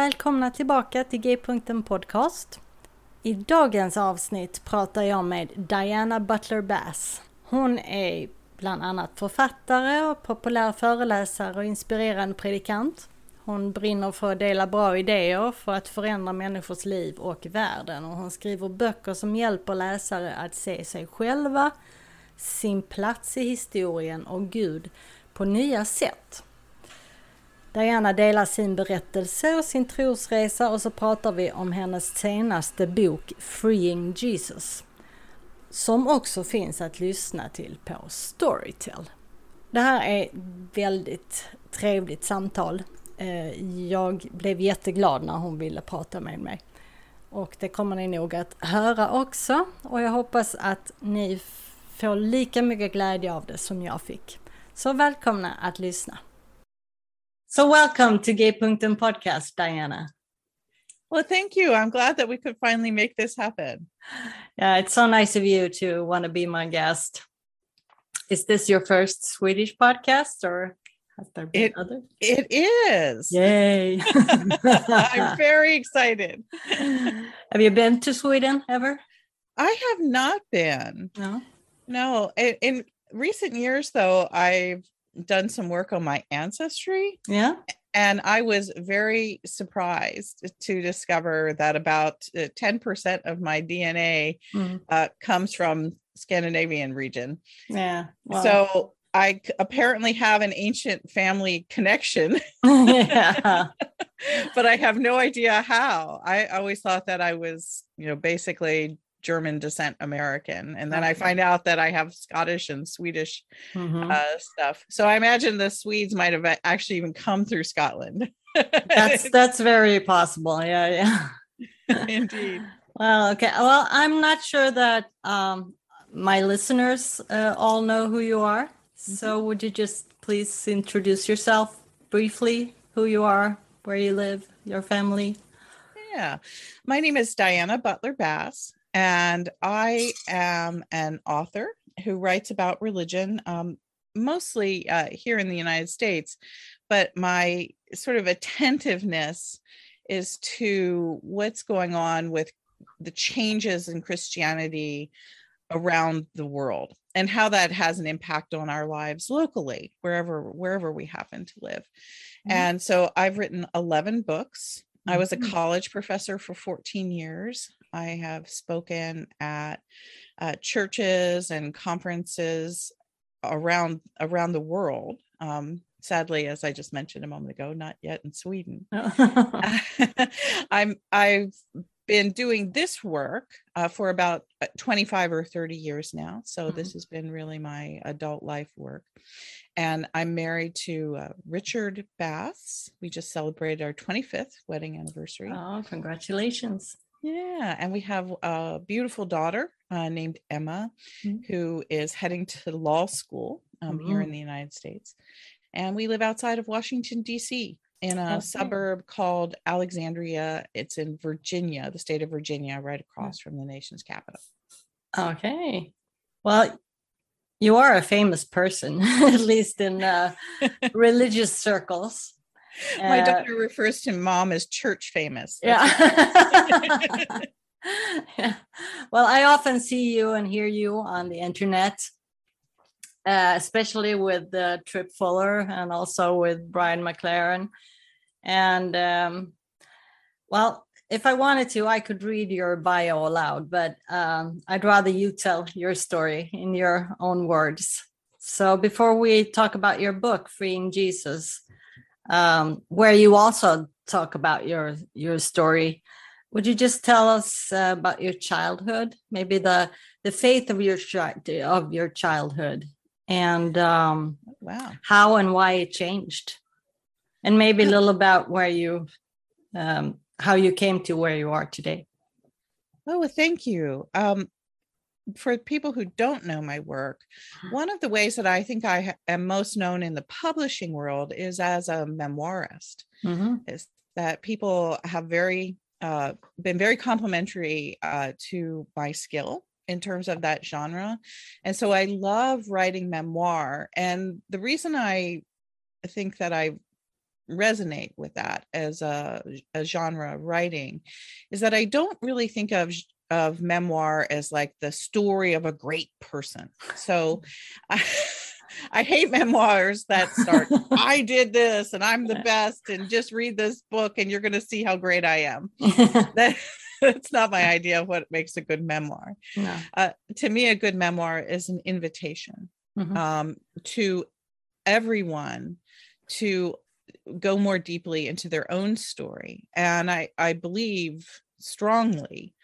Välkomna tillbaka till G-punkten Podcast. I dagens avsnitt pratar jag med Diana Butler Bass. Hon är bland annat författare och populär föreläsare och inspirerande predikant. Hon brinner för att dela bra idéer för att förändra människors liv och världen och hon skriver böcker som hjälper läsare att se sig själva, sin plats i historien och Gud på nya sätt. Diana delar sin berättelse och sin trosresa och så pratar vi om hennes senaste bok Freeing Jesus. Som också finns att lyssna till på Storytel. Det här är väldigt trevligt samtal. Eh, jag blev jätteglad när hon ville prata med mig. Och det kommer ni nog att höra också. Och jag hoppas att ni får lika mycket glädje av det som jag fick. Så välkomna att lyssna. So welcome to G-punkten podcast, Diana. Well, thank you. I'm glad that we could finally make this happen. Yeah, it's so nice of you to want to be my guest. Is this your first Swedish podcast or has there been it, others? It is. Yay. I'm very excited. Have you been to Sweden ever? I have not been. No. No. In, in recent years, though, I've done some work on my ancestry. Yeah. And I was very surprised to discover that about 10% uh, of my DNA mm. uh, comes from Scandinavian region. Yeah. Well. So I apparently have an ancient family connection. yeah. but I have no idea how. I always thought that I was, you know, basically German descent American. And then I find out that I have Scottish and Swedish mm-hmm. uh, stuff. So I imagine the Swedes might have actually even come through Scotland. that's that's very possible. Yeah, yeah. Indeed. Well, okay. Well, I'm not sure that um, my listeners uh, all know who you are. Mm-hmm. So would you just please introduce yourself briefly, who you are, where you live, your family? Yeah. My name is Diana Butler Bass and I am an author who writes about religion, um, mostly uh, here in the United States. But my sort of attentiveness is to what's going on with the changes in Christianity around the world and how that has an impact on our lives locally wherever wherever we happen to live mm-hmm. and so i've written 11 books i was a mm-hmm. college professor for 14 years I have spoken at uh, churches and conferences around around the world. Um, sadly, as I just mentioned a moment ago, not yet in Sweden. I'm I've been doing this work uh, for about uh, 25 or 30 years now. So mm-hmm. this has been really my adult life work. And I'm married to uh, Richard Bass. We just celebrated our 25th wedding anniversary. Oh, congratulations. Yeah, and we have a beautiful daughter uh, named Emma, mm-hmm. who is heading to law school um, mm-hmm. here in mm-hmm. the United States. And we live outside of Washington, D.C., in a okay. suburb called Alexandria. It's in Virginia, the state of Virginia, right across from the nation's capital. Okay. Well, you are a famous person, at least in uh, religious circles. My uh, daughter refers to mom as church famous. Yeah. yeah. Well, I often see you and hear you on the internet. uh, especially with uh, Tripp Fuller and also with Brian McLaren. And um, well, if I wanted to, I could read your bio aloud, but um, I'd rather you tell your story in your own words. So before we talk about your book, Freeing Jesus, um, where you also talk about your your story, would you just tell us uh, about your childhood, maybe the the faith of your of your childhood, and um, wow, how and why it changed, and maybe a little about where you um, how you came to where you are today. Oh, well, thank you. Um, for people who don't know my work, one of the ways that I think I am most known in the publishing world is as a memoirist. Mm-hmm. Is that people have very uh, been very complimentary uh, to my skill in terms of that genre, and so I love writing memoir. And the reason I think that I resonate with that as a, a genre of writing is that I don't really think of of memoir as like the story of a great person. So I, I hate memoirs that start, I did this and I'm the best, and just read this book and you're going to see how great I am. that, that's not my idea of what makes a good memoir. No. Uh, to me, a good memoir is an invitation mm-hmm. um, to everyone to go more deeply into their own story. And I, I believe strongly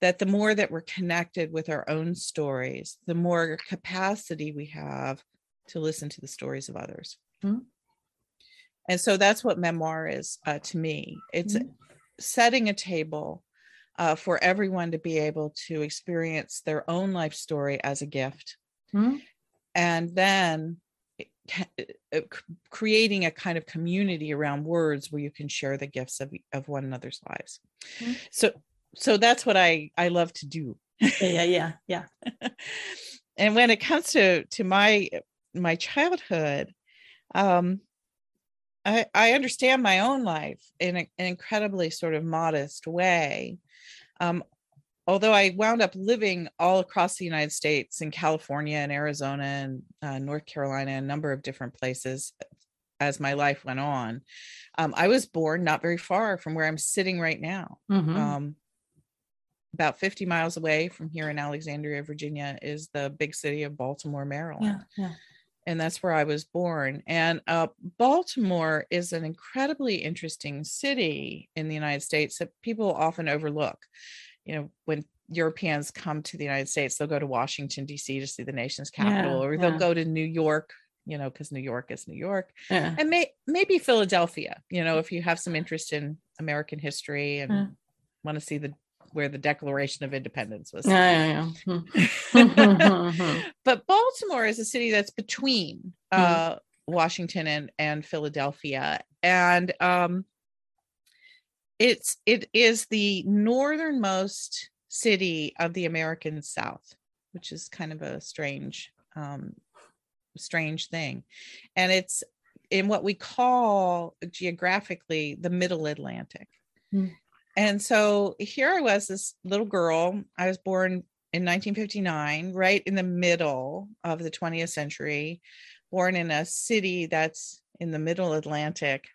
that the more that we're connected with our own stories, the more capacity we have to listen to the stories of others. Mm-hmm. And so that's what memoir is uh, to me. It's mm-hmm. setting a table uh, for everyone to be able to experience their own life story as a gift. Mm-hmm. And then uh, creating a kind of community around words where you can share the gifts of, of one another's lives. Mm-hmm. So so that's what I I love to do. yeah, yeah, yeah. and when it comes to to my my childhood, um, I I understand my own life in a, an incredibly sort of modest way. Um, although I wound up living all across the United States in California and Arizona and uh, North Carolina, a number of different places as my life went on. Um, I was born not very far from where I'm sitting right now. Mm-hmm. Um, about 50 miles away from here in Alexandria, Virginia, is the big city of Baltimore, Maryland. Yeah, yeah. And that's where I was born. And uh, Baltimore is an incredibly interesting city in the United States that people often overlook. You know, when Europeans come to the United States, they'll go to Washington, D.C. to see the nation's capital, yeah, or they'll go to New York you know, because New York is New York, yeah. and may, maybe Philadelphia. You know, if you have some interest in American history and yeah. want to see the where the Declaration of Independence was. Yeah, yeah, yeah. but Baltimore is a city that's between uh, Washington and, and Philadelphia. And um, it's it is the northernmost city of the American South, which is kind of a strange um, strange thing. And it's in what we call geographically the middle Atlantic. Mm. And so here I was, this little girl. I was born in 1959, right in the middle of the 20th century, born in a city that's in the middle Atlantic.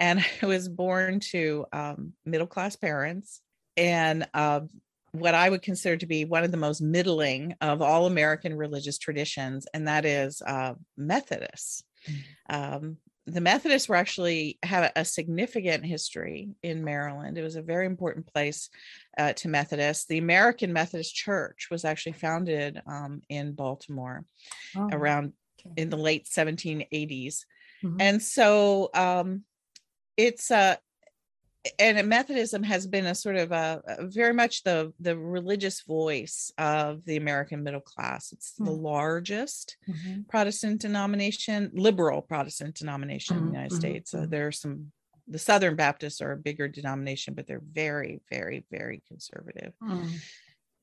And I was born to um, middle class parents and uh, what I would consider to be one of the most middling of all American religious traditions, and that is uh, Methodists. Mm. Um, the Methodists were actually have a significant history in Maryland. It was a very important place uh, to Methodists. The American Methodist Church was actually founded um, in Baltimore oh, around okay. in the late 1780s, mm-hmm. and so um, it's a uh, and Methodism has been a sort of a, a, very much the the religious voice of the American middle class. It's mm-hmm. the hmm. largest mm-hmm. Protestant denomination, liberal Protestant denomination mm-hmm. in the United mm-hmm. States. So there are some. The Southern Baptists are a bigger denomination, but they're very, very, very conservative. Hmm.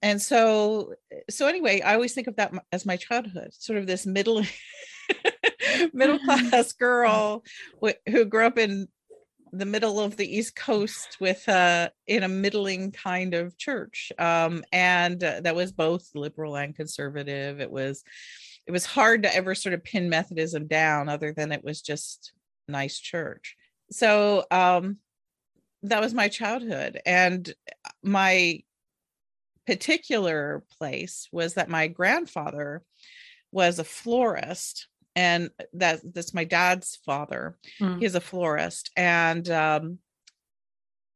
And so, so anyway, I always think of that as my childhood, sort of this middle middle class girl who grew up in the middle of the East Coast with uh, in a middling kind of church, um, and uh, that was both liberal and conservative. It was it was hard to ever sort of pin Methodism down other than it was just nice church. So um, that was my childhood. And my particular place was that my grandfather was a florist and that that's my dad's father mm. he's a florist and um,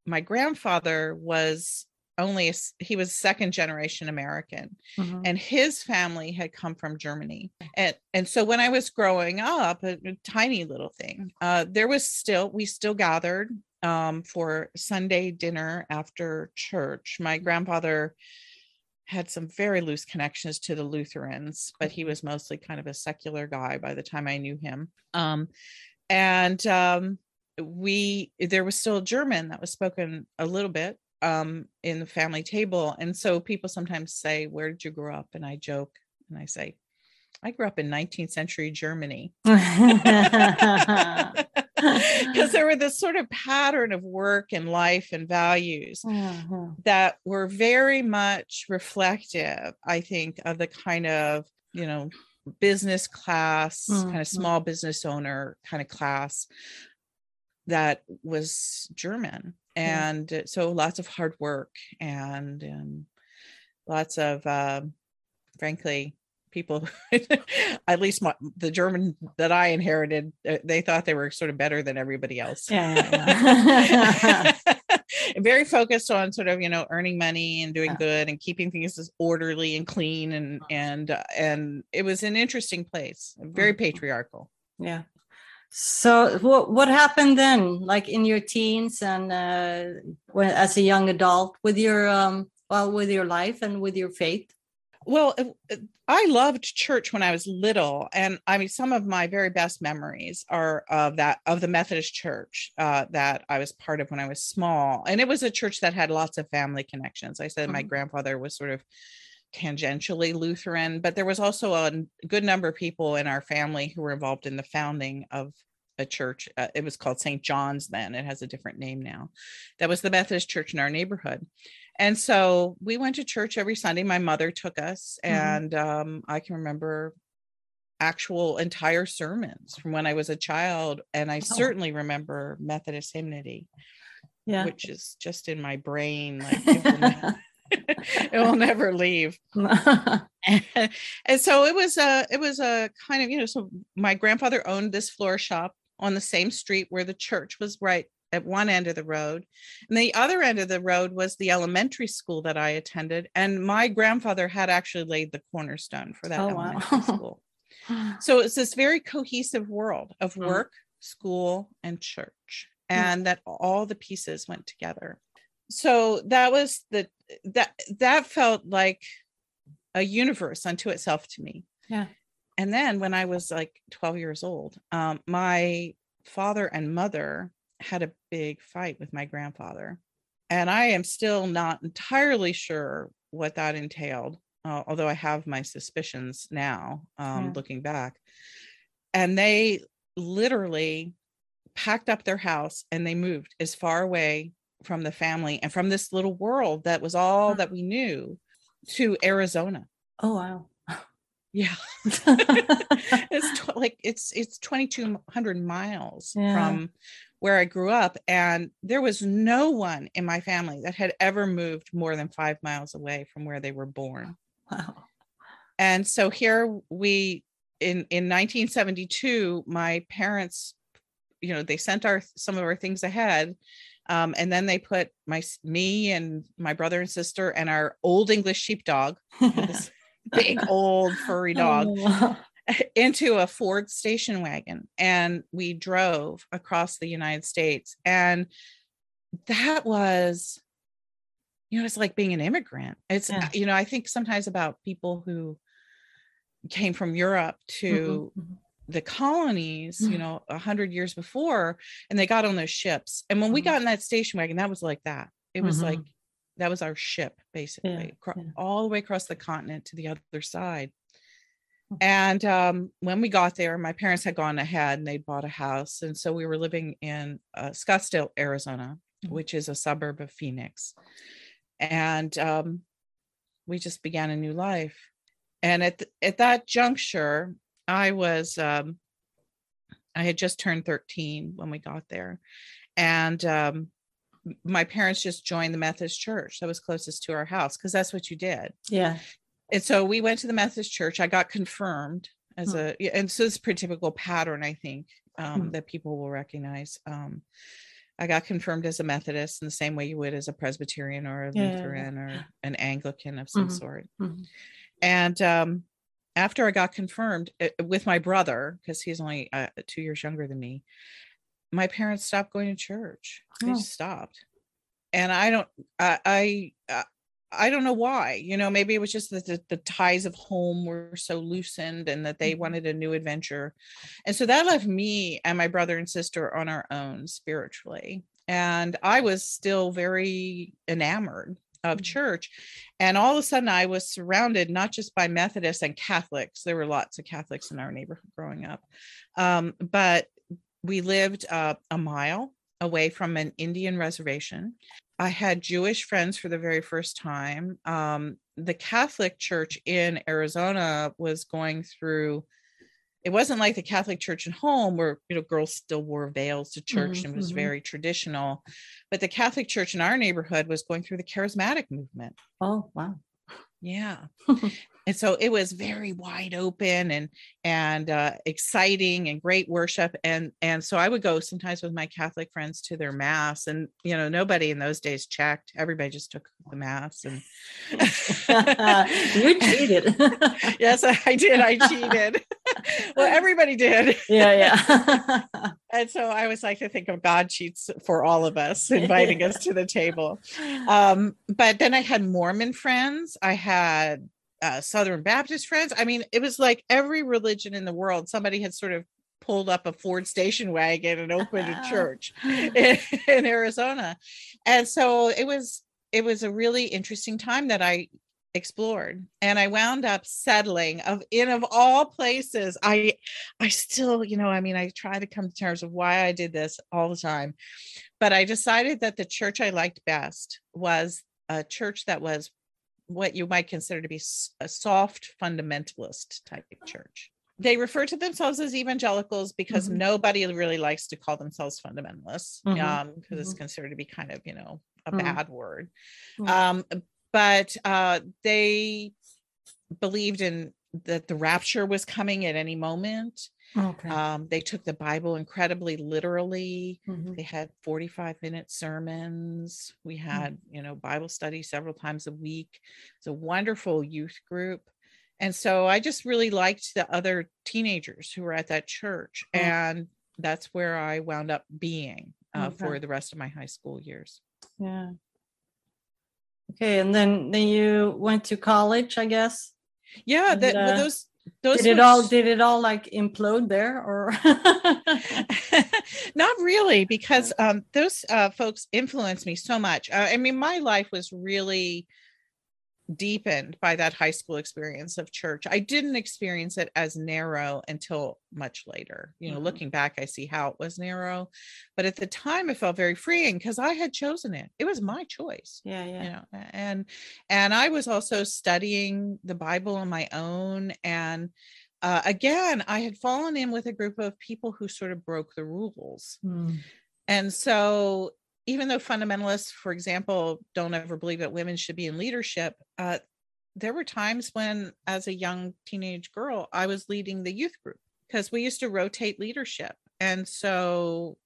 my grandfather was only a, he was second generation american mm-hmm. and his family had come from germany and and so when i was growing up a, a tiny little thing uh, there was still we still gathered um, for sunday dinner after church my grandfather had some very loose connections to the lutherans but he was mostly kind of a secular guy by the time i knew him um, and um, we there was still German that was spoken a little bit um, in the family table, and so people sometimes say, "Where did you grow up?" And I joke and I say, "I grew up in 19th century Germany." because there were this sort of pattern of work and life and values mm-hmm. that were very much reflective i think of the kind of you know business class mm-hmm. kind of small business owner kind of class that was German. And yeah. so lots of hard work and um, lots of, uh, frankly, people, at least my, the German that I inherited, uh, they thought they were sort of better than everybody else. Yeah, yeah, yeah. very focused on sort of you know earning money and doing good and keeping things as orderly and clean and and uh, and it was an interesting place very patriarchal yeah so what what happened then, like in your teens and uh, when as a young adult, with your um, well, with your life and with your faith? Well, I loved church when I was little, and I mean, some of my very best memories are of that of the Methodist Church uh, that I was part of when I was small, and it was a church that had lots of family connections. I said mm-hmm. my grandfather was sort of tangentially Lutheran, but there was also a good number of people in our family who were involved in the founding of a church. Uh, it was called St. John's then. It has a different name now. That was the Methodist church in our neighborhood. And so we went to church every Sunday. My mother took us, mm-hmm. and um, I can remember actual entire sermons from when I was a child. And I oh. certainly remember Methodist hymnody, yeah. which is just in my brain. Like it will never leave. and, and, so it was a it was a kind of you know so my grandfather owned this floor shop on the same street where the church was right at one end of the road and the other end of the road was the elementary school that I attended and my grandfather had actually laid the cornerstone for that oh, elementary wow. school. So it's this very cohesive world of mm. work, school and church mm. and that all the pieces went together so that was the that that felt like a universe unto itself to me yeah and then when i was like 12 years old um, my father and mother had a big fight with my grandfather and i am still not entirely sure what that entailed uh, although i have my suspicions now um, yeah. looking back and they literally packed up their house and they moved as far away from the family and from this little world that was all that we knew to Arizona. Oh wow. Yeah. it's tw- like it's it's 2200 miles yeah. from where I grew up and there was no one in my family that had ever moved more than 5 miles away from where they were born. Wow. And so here we in in 1972 my parents you know they sent our some of our things ahead um, and then they put my me and my brother and sister and our old English sheepdog, this big old furry dog, oh. into a Ford station wagon, and we drove across the United States. And that was, you know, it's like being an immigrant. It's yeah. you know, I think sometimes about people who came from Europe to mm-hmm. mm-hmm the colonies, you mm. know, a hundred years before, and they got on those ships. And when we mm-hmm. got in that station wagon, that was like that. It was mm-hmm. like that was our ship, basically, yeah, yeah. all the way across the continent to the other side. Mm. And um, when we got there, my parents had gone ahead and they'd bought a house, and so we were living in uh, Scottsdale, Arizona, mm-hmm. which is a suburb of Phoenix. And um, we just began a new life and at th- at that juncture, I was um, I had just turned 13 when we got there, and um, my parents just joined the Methodist church that was closest to our house because that's what you did. Yeah. And so we went to the Methodist church. I got confirmed as Hmm. a, and so it's a pretty typical pattern, I think, um, Hmm. that people will recognize. Um, I got confirmed as a Methodist in the same way you would as a Presbyterian or a Yeah. Lutheran or an Anglican of some Mhm. sort. Mhm. And um, after I got confirmed uh, with my brother, because he's only uh, two years younger than me, my parents stopped going to church. They Oh. just stopped, and I don't, I, I, uh, I don't know why. You know, maybe it was just that the, the ties of home were so loosened, and that they Mhm. wanted a new adventure, and so that left me and my brother and sister on our own spiritually. And I was still very enamored of Mhm. church. And all of a sudden, I was surrounded not just by Methodists and Catholics. There were lots of Catholics in our neighborhood growing up, um, but we lived uh, a mile away from an Indian reservation. I had Jewish friends for the very first time. Um, the Catholic Church in Arizona was going through. It wasn't like the Catholic Church at home where you know girls still wore veils to church Mhm, and was mhm. very traditional, but the Catholic Church in our neighborhood was going through the charismatic movement. Oh, wow. Yeah. and so it was very wide open and and uh exciting and great worship and and so I would go sometimes with my Catholic friends to their mass and you know nobody in those days checked everybody just took the mass and you cheated. yes I did I cheated well everybody did. Yeah, yeah. and so I was like to think of God cheats for all of us inviting us to the table. Um but then i had mormon friends. I had uh, southern baptist friends. I mean it was like every religion in the world somebody had sort of pulled up a ford station wagon and opened a church in, in arizona. And so it was it was a really interesting time that i explored and i wound up settling of in of all places i i still you know i mean i try to come to terms with why i did this all the time but I decided that the church I liked best was a church that was what you might consider to be a soft fundamentalist type of church. They refer to themselves as evangelicals because Mhm. nobody really likes to call themselves fundamentalists Mhm, um, because it's considered to be kind of, you know, a Mm. bad word. Mm. Um, but uh, they believed in that the rapture was coming at any moment. Okay. Um, they took the Bible incredibly literally Mhm. they had 45 minute sermons we had you know bible study several times a week it's a wonderful youth group and so i just really liked the other teenagers who were at that church Mm. and that's where i wound up being uh, for the rest of my high school years Yeah. Okay, and then then you went to college, I guess. yeah And, that well, uh, those those did it all did it all like implode there or not really because um those uh folks influenced me so much uh, i mean my life was really deepened by that high school experience of church i didn't experience it as narrow until much later you know Mhm. looking back i see how it was narrow but at the time it felt very freeing because i had chosen it it was my choice yeah, yeah. you know and and i was also studying the bible on my own and uh, again i had fallen in with a group of people who sort of broke the rules Mm. and so even though fundamentalists for example don't ever believe that women should be in leadership uh, there were times when as a young teenage girl i was leading the youth group because we used to rotate leadership and so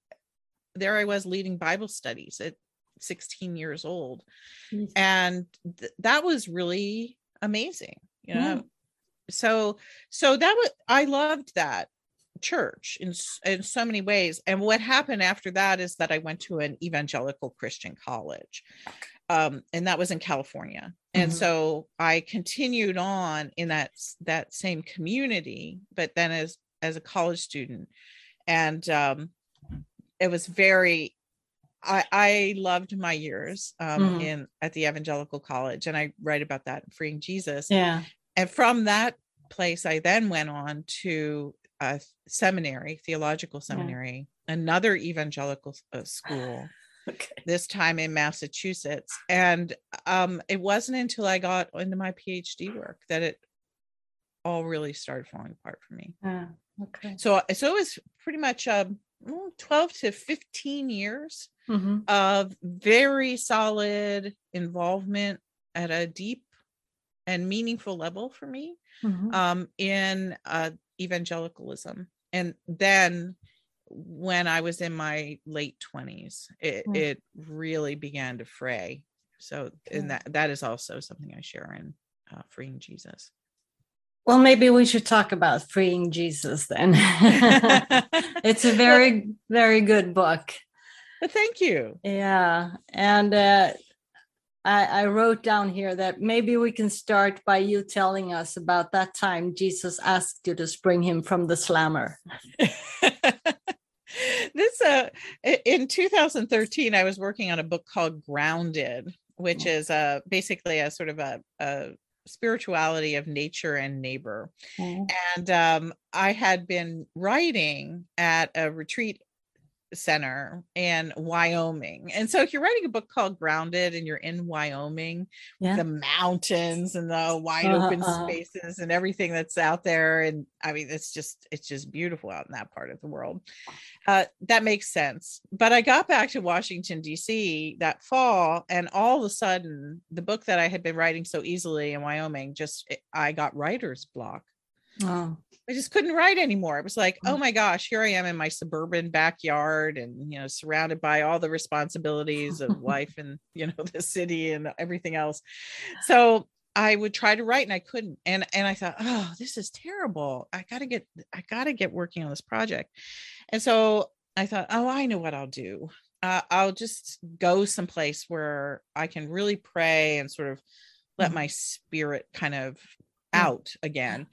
there i was leading bible studies at 16 years old Jeez. and th- that was really amazing you know Yeah. so so that was i loved that church in in so many ways and what happened after that is that i went to an evangelical christian college um and that was in california and Mhm. so i continued on in that that same community but then as as a college student and um it was very I, I loved my years um, Mhm. in at the evangelical college, and I write about that in Freeing Jesus. Yeah. And from that place, I then went on to a seminary, theological seminary, another evangelical uh, school, Okay. this time in Massachusetts. And um, it wasn't until I got into my PhD work that it all really started falling apart for me. Yeah. Okay. So so it was pretty much um mm, 12 to 15 years hmm of very solid involvement at a deep and meaningful level for me hmm um, in uh, evangelicalism. And then when I was in my late 20s, it, Mm. it really began to fray. So, Okay. and that, that is also something I share in uh, Freeing Jesus. Well, maybe we should talk about freeing Jesus then. it's a very, very good book. But thank you. Yeah. And uh, I, I wrote down here that maybe we can start by you telling us about that time Jesus asked you to spring him from the slammer. this uh in 2013 i was working on a book called grounded which is uh basically a sort of a, a spirituality of nature and neighbor. And um i had been writing at a retreat center in wyoming and so if you're writing a book called grounded and you're in wyoming Yeah. the mountains and the wide Uh-huh, open uh-huh. spaces and everything that's out there and i mean it's just it's just beautiful out in that part of the world uh, that makes sense but i got back to washington d.c that fall and all of a sudden the book that i had been writing so easily in wyoming just it- i got writer's block Oh, I just couldn't write anymore. It was like, Mm. oh my gosh, here I am in my suburban backyard and, you know, surrounded by all the responsibilities of life and, you know, the city and everything else. So I would try to write and I couldn't. And and I thought, oh, this is terrible. I gotta get I gotta get working on this project. And so I thought, oh, I know what I'll do. Uh, I'll just go someplace where I can really pray and sort of let Mhm. my spirit kind of. Out again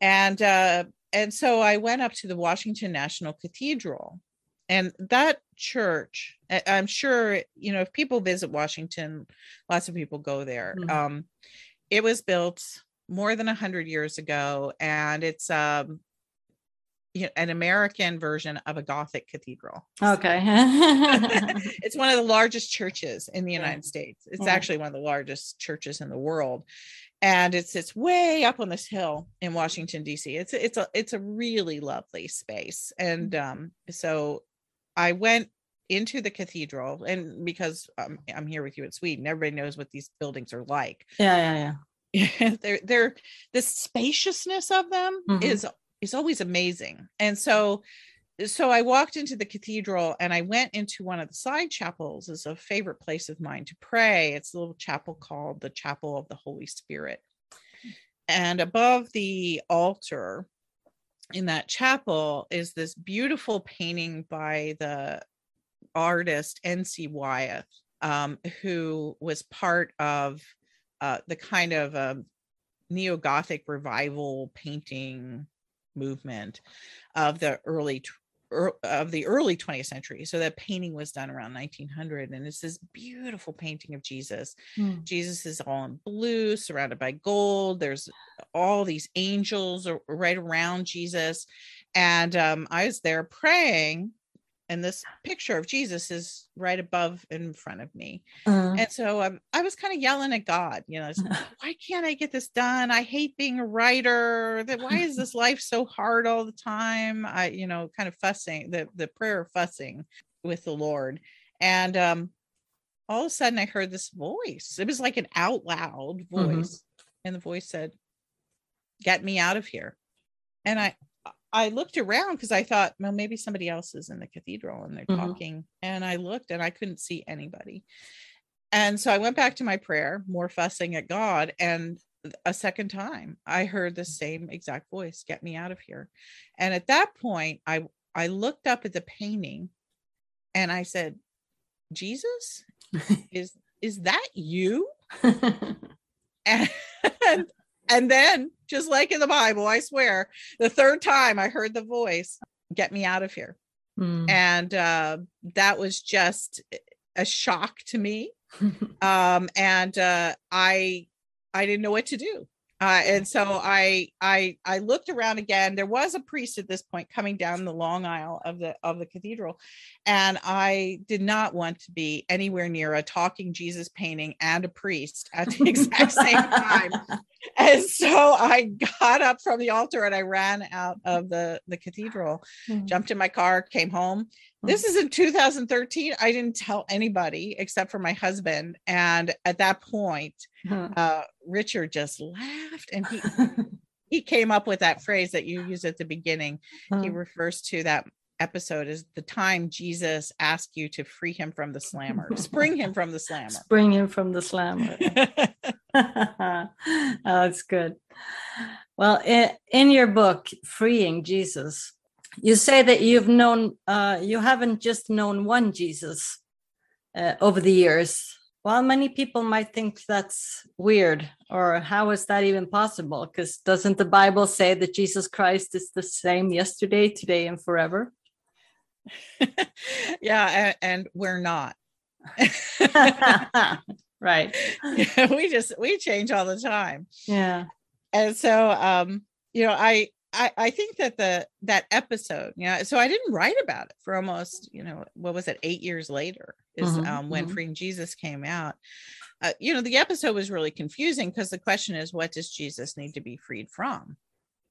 and uh and so i went up to the washington national cathedral and that church i'm sure you know if people visit washington lots of people go there Mm. um it was built more than a 100 years ago and it's um you know, an american version of a gothic cathedral okay. it's one of the largest churches in the Yeah. United States. It's Yeah. actually one of the largest churches in the world. And it's it's way up on this hill in Washington D.C. It's it's a it's a really lovely space. And um so I went into the cathedral and because um, I'm here with you in Sweden, everybody knows what these buildings are like. yeah, yeah, yeah. they're they're the spaciousness of them Mhm. is is always amazing and so so i walked into the cathedral and i went into one of the side chapels is a favorite place of mine to pray. It's a little chapel called the chapel of the holy spirit. And above the altar in that chapel is this beautiful painting by the artist nc wyeth um, who was part of uh, the kind of um, neo Gothic revival painting movement of the early of the early 20th century. So that painting was done around 1900, and it's this beautiful painting of Jesus. Mm. Jesus is all in blue, surrounded by gold. There's all these angels right around Jesus, and um, I was there praying. And this picture of Jesus is right above in front of me. Uh, And so um, I was kind of yelling at God, you know, it's, why can't I get this done? I hate being a writer. That why is this life so hard all the time? I, you know, kind of fussing the the prayer of fussing with the Lord. And um all of a sudden I heard this voice. It was like an out loud voice. And the voice said, Get me out of here. And I I looked around because I thought, well, maybe somebody else is in the cathedral and they're Mhm. talking. And I looked and I couldn't see anybody. And so I went back to my prayer, more fussing at God. And a second time, I heard the same exact voice, get me out of here. And at that point, I I looked up at the painting and I said, Jesus, is is that you? And, and then, just like in the Bible, I swear, the third time I heard the voice, get me out of here. Mm. And uh, that was just a shock to me um and uh i i didn't know what to do Uh, and so I I I looked around again. There was a priest at this point coming down the long aisle of the of the cathedral, and I did not want to be anywhere near a talking Jesus painting and a priest at the exact same time. And so I got up from the altar and I ran out of the the cathedral, mm-hmm. jumped in my car, came home. This is in 2013. I didn't tell anybody except for my husband. And at that point, uh-huh. uh, Richard just laughed and he he came up with that phrase that you use at the beginning. Uh-huh. He refers to that episode as the time Jesus asked you to free him from the slammer, spring him from the slammer. Spring him from the slammer. oh, that's good. Well, in, in your book, Freeing Jesus, you say that you've known uh, you haven't just known one jesus uh, over the years. Well many people might think that's weird or how is that even possible? Because doesn't the bible say that jesus christ is the same yesterday today and forever? Yeah and, and we're not. Right. We just we change all the time. Yeah. And so um you know i I, I think that the that episode, you know, so I didn't write about it for almost, you know, what was it, eight years later is mm-hmm, um, when mm-hmm. Freeing Jesus came out. Uh, you know, the episode was really confusing because the question is, what does Jesus need to be freed from?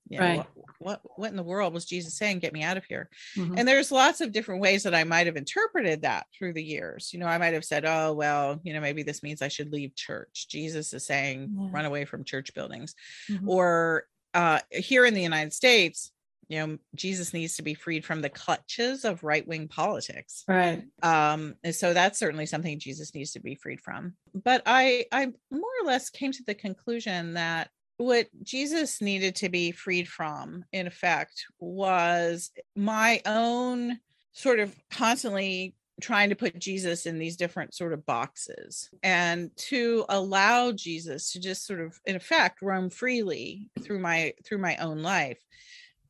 You know, right. What, what, what in the world was Jesus saying? Get me out of here. Mm-hmm. And there's lots of different ways that I might have interpreted that through the years. You know, I might have said, oh well, you know, maybe this means I should leave church. Jesus is saying, yeah. run away from church buildings, mm-hmm. or uh, here in the United States, you know, Jesus needs to be freed from the clutches of right wing politics. Right. Um, and so that's certainly something Jesus needs to be freed from. But I, I more or less came to the conclusion that what Jesus needed to be freed from, in effect, was my own sort of constantly trying to put Jesus in these different sort of boxes and to allow Jesus to just sort of in effect roam freely through my through my own life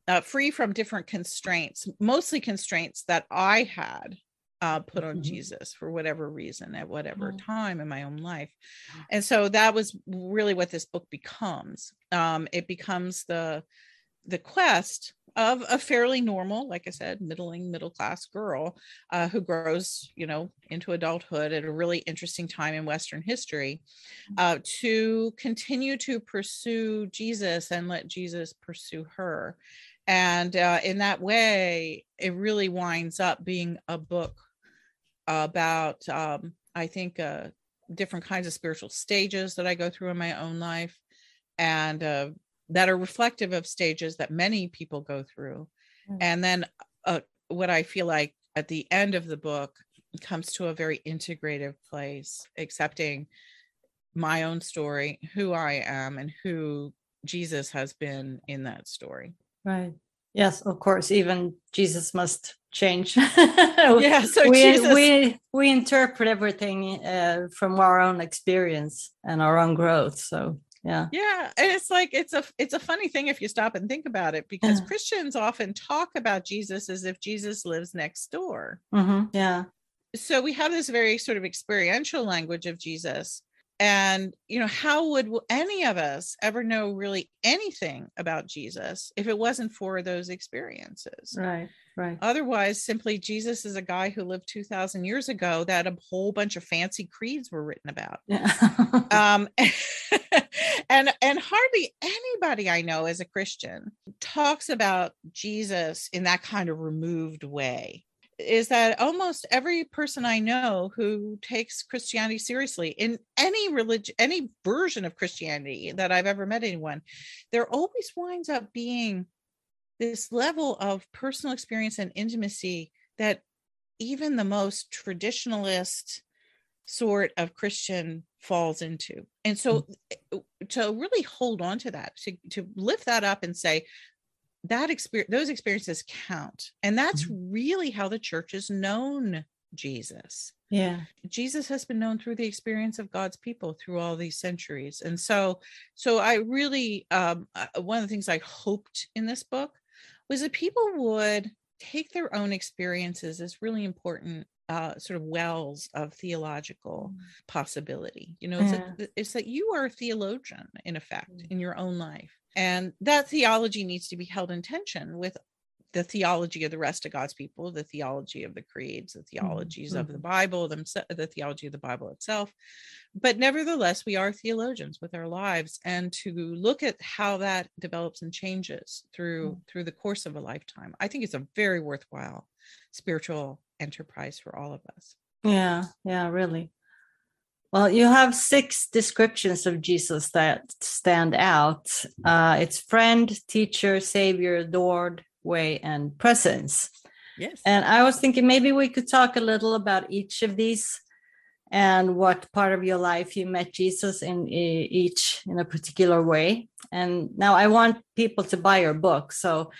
uh, free from different constraints mostly constraints that I had uh, put on mm-hmm. Jesus for whatever reason at whatever mm-hmm. time in my own life. And so that was really what this book becomes. Um, it becomes the the quest of a fairly normal, like I said, middling middle class girl uh, who grows, you know, into adulthood at a really interesting time in Western history, mm. uh, to continue to pursue Jesus and let Jesus pursue her. And uh, in that way, it really winds up being a book about, um, I think, uh, different kinds of spiritual stages that I go through in my own life and uh, that are reflective of stages that many people go through. Mm-hmm. And then uh, what I feel like at the end of the book comes to a very integrative place, accepting my own story, who I am, and who Jesus has been in that story. Right. Yes, of course. Even Jesus must change. yeah. So we Jesus... we we interpret everything uh, from our own experience and our own growth. So yeah yeah and it's like it's a it's a funny thing if you stop and think about it because yeah. christians often talk about jesus as if jesus lives next door mm-hmm. yeah so we have this very sort of experiential language of jesus and you know how would any of us ever know really anything about jesus if it wasn't for those experiences right Right. Otherwise, simply Jesus is a guy who lived 2000 years ago that a whole bunch of fancy creeds were written about. Yeah. um, and and hardly anybody I know as a Christian talks about Jesus in that kind of removed way. Is that almost every person I know who takes Christianity seriously in any religion, any version of Christianity that I've ever met anyone, there always winds up being this level of personal experience and intimacy that even the most traditionalist sort of Christian falls into. And so mm-hmm. to really hold on to that, to, to lift that up and say, that experience, those experiences count. And that's mm-hmm. really how the church has known Jesus. Yeah. Jesus has been known through the experience of God's people through all these centuries. And so, so I really, um, uh, one of the things I hoped in this book was that people would take their own experiences as really important uh, sort of wells of theological Mm. possibility. You know, it's, Yeah. a, it's that you are a theologian in effect Mm. in your own life. And that theology needs to be held in tension with the theology of the rest of God's people, the theology of the creeds, the mm-hmm, theologies of the mm-hmm. Bible, themselves, the theology of the Bible itself. But nevertheless, we are theologians with our lives, and to look at how that develops and changes through mm. through the course of a lifetime, I think it's a very worthwhile spiritual enterprise for all of us. Yeah, yeah, really. Well, you have six descriptions of Jesus that stand out. Uh, it's friend, teacher, savior, adored, way, and presence. Yes. And I was thinking maybe we could talk a little about each of these and what part of your life you met Jesus in each in a particular way. And now I want people to buy your book, so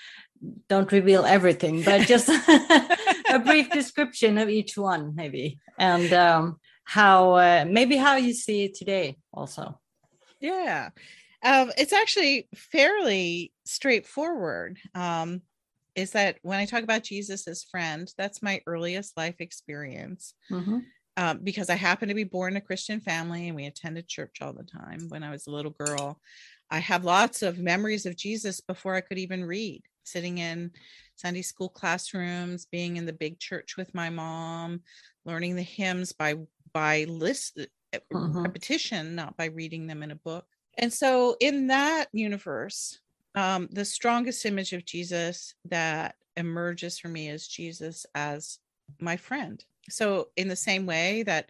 don't reveal everything, but just a brief description of each one, maybe, and um, how uh, maybe how you see it today, also. Yeah. Um, it's actually fairly straightforward. Um, is that when I talk about Jesus as friend, that's my earliest life experience. Mhm. Um, because I happened to be born in a Christian family and we attended church all the time when I was a little girl. I have lots of memories of Jesus before I could even read, sitting in Sunday school classrooms, being in the big church with my mom, learning the hymns by by list Mhm. repetition, not by reading them in a book. And so, in that universe, um, the strongest image of Jesus that emerges for me is Jesus as my friend. So, in the same way that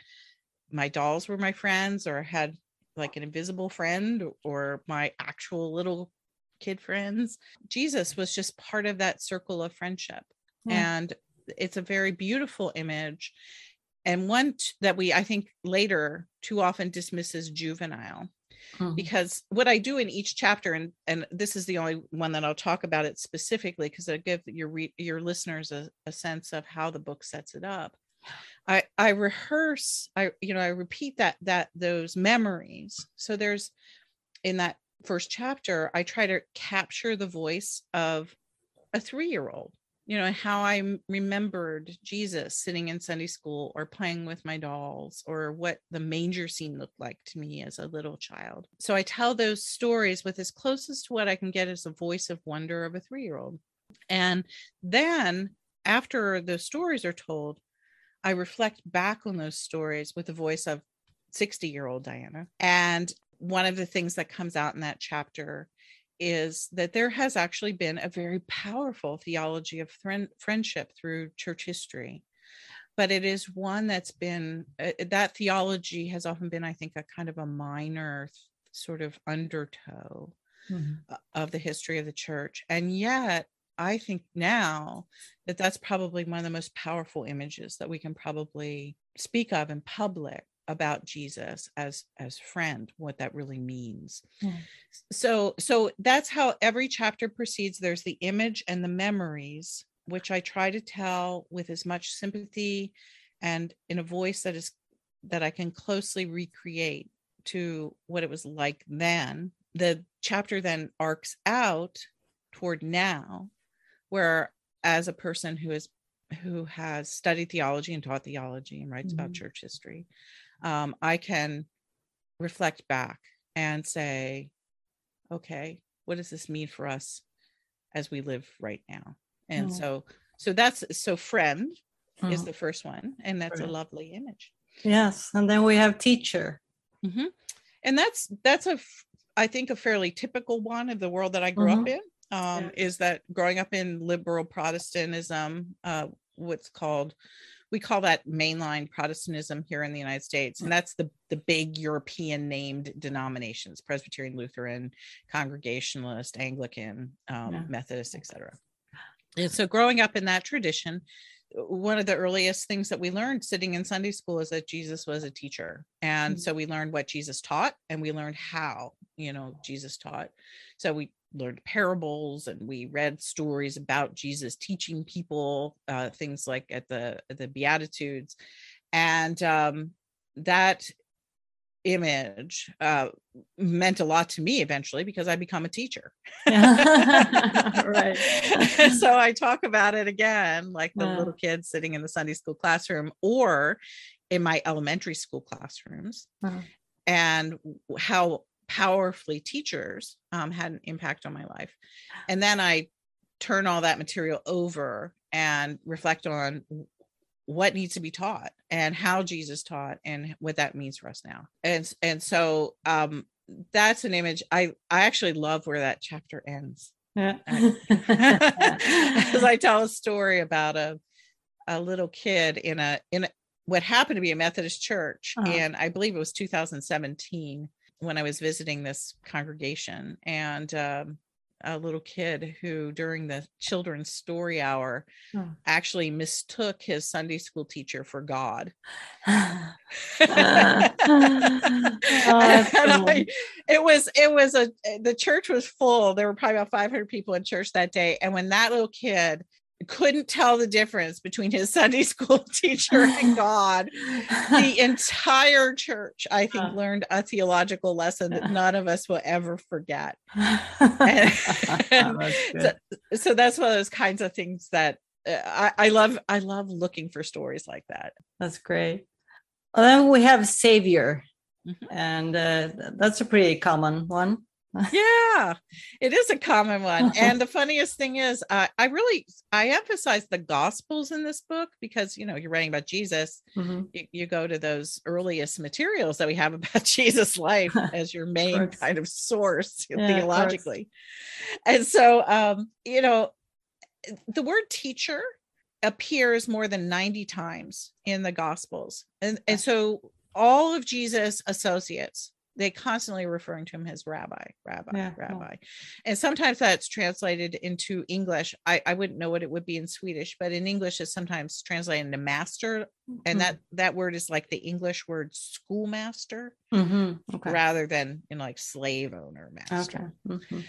my dolls were my friends, or had like an invisible friend, or my actual little kid friends, Jesus was just part of that circle of friendship. Yeah. And it's a very beautiful image and one t- that we i think later too often dismisses juvenile Mhm. because what i do in each chapter and and this is the only one that i'll talk about it specifically because it'll give your re- your listeners a, a sense of how the book sets it up. I i rehearse i you know i repeat that that those memories. So there's in that first chapter i try to capture the voice of a three-year-old you know how i remembered jesus sitting in sunday school or playing with my dolls or what the manger scene looked like to me as a little child. So i tell those stories with as closest to what i can get as a voice of wonder of a three-year-old. And then after those stories are told i reflect back on those stories with the voice of 60 year old diana. And one of the things that comes out in that chapter is that there has actually been a very powerful theology of friend, friendship through church history but it is one that's been uh, that theology has often been i think a kind of a minor sort of undertow Mhm. uh, of the history of the church and yet i think now that that's probably one of the most powerful images that we can probably speak of in public about jesus as as friend what that really means Yeah. so so that's how every chapter proceeds there's the image and the memories which i try to tell with as much sympathy and in a voice that is that i can closely recreate to what it was like then the chapter then arcs out toward now where as a person who is who has studied theology and taught theology and writes about Mhm. church history um, i can reflect back and say okay what does this mean for us as we live right now and Mm. so so that's so friend is Mhm. the first one and that's a lovely image Yes, and then we have teacher. Mhm. and that's that's a I think a fairly typical one of the world that i grew up in um, is that growing up in liberal protestantism uh, what's called we call that mainline protestantism here in the united states and that's the the big european named denominations presbyterian lutheran congregationalist anglican um, Yeah. methodist etc and so growing up in that tradition one of the earliest things that we learned sitting in Sunday school is that Jesus was a teacher. And Mhm. so we learned what Jesus taught and we learned how, you know, Jesus taught. So we learned parables and we read stories about Jesus teaching people uh, things like at the at the Beatitudes. And um, that image uh, meant a lot to me eventually because I become a teacher. right. so I talk about it again, like the little kids sitting in the Sunday school classroom or in my elementary school classrooms, Uh, and how powerfully teachers um, had an impact on my life. And then I turn all that material over and reflect on what needs to be taught and how Jesus taught and what that means for us now. And and so um that's an image I I actually love where that chapter ends. yeah. As I tell a story about a a little kid in a in a, what happened to be a Methodist church Uh-huh. and I believe it was 2017 when I was visiting this congregation and um a little kid who during the children's story hour Oh. actually mistook his Sunday school teacher for God. Oh, I- it was it was a the church was full. There were probably about 500 people in church that day. And when that little kid couldn't tell the difference between his Sunday school teacher and God, the entire church, I think, Uh. learned a theological lesson that none of us will ever forget. That's good. So that's one of those kinds of things that uh, I, I love. I love looking for stories like that. That's great. Well, then we have Savior, Mhm. and uh, that's a pretty common one. yeah it is a common one. And the funniest thing is uh, i really i emphasize the gospels in this book because you know you're writing about jesus. Mhm. you, you go to those earliest materials that we have about jesus life as your main course. kind of source Yeah, of theologically. And so um you know the word teacher appears more than 90 times in the gospels. And and so all of jesus associates they constantly referring to him as rabbi rabbi Yeah, yeah. rabbi and sometimes that's translated into english I, I wouldn't know what it would be in swedish but in english it's sometimes translated into master and that that word is like the english word schoolmaster Mhm. Okay. rather than you know like slave owner master Okay. Mhm.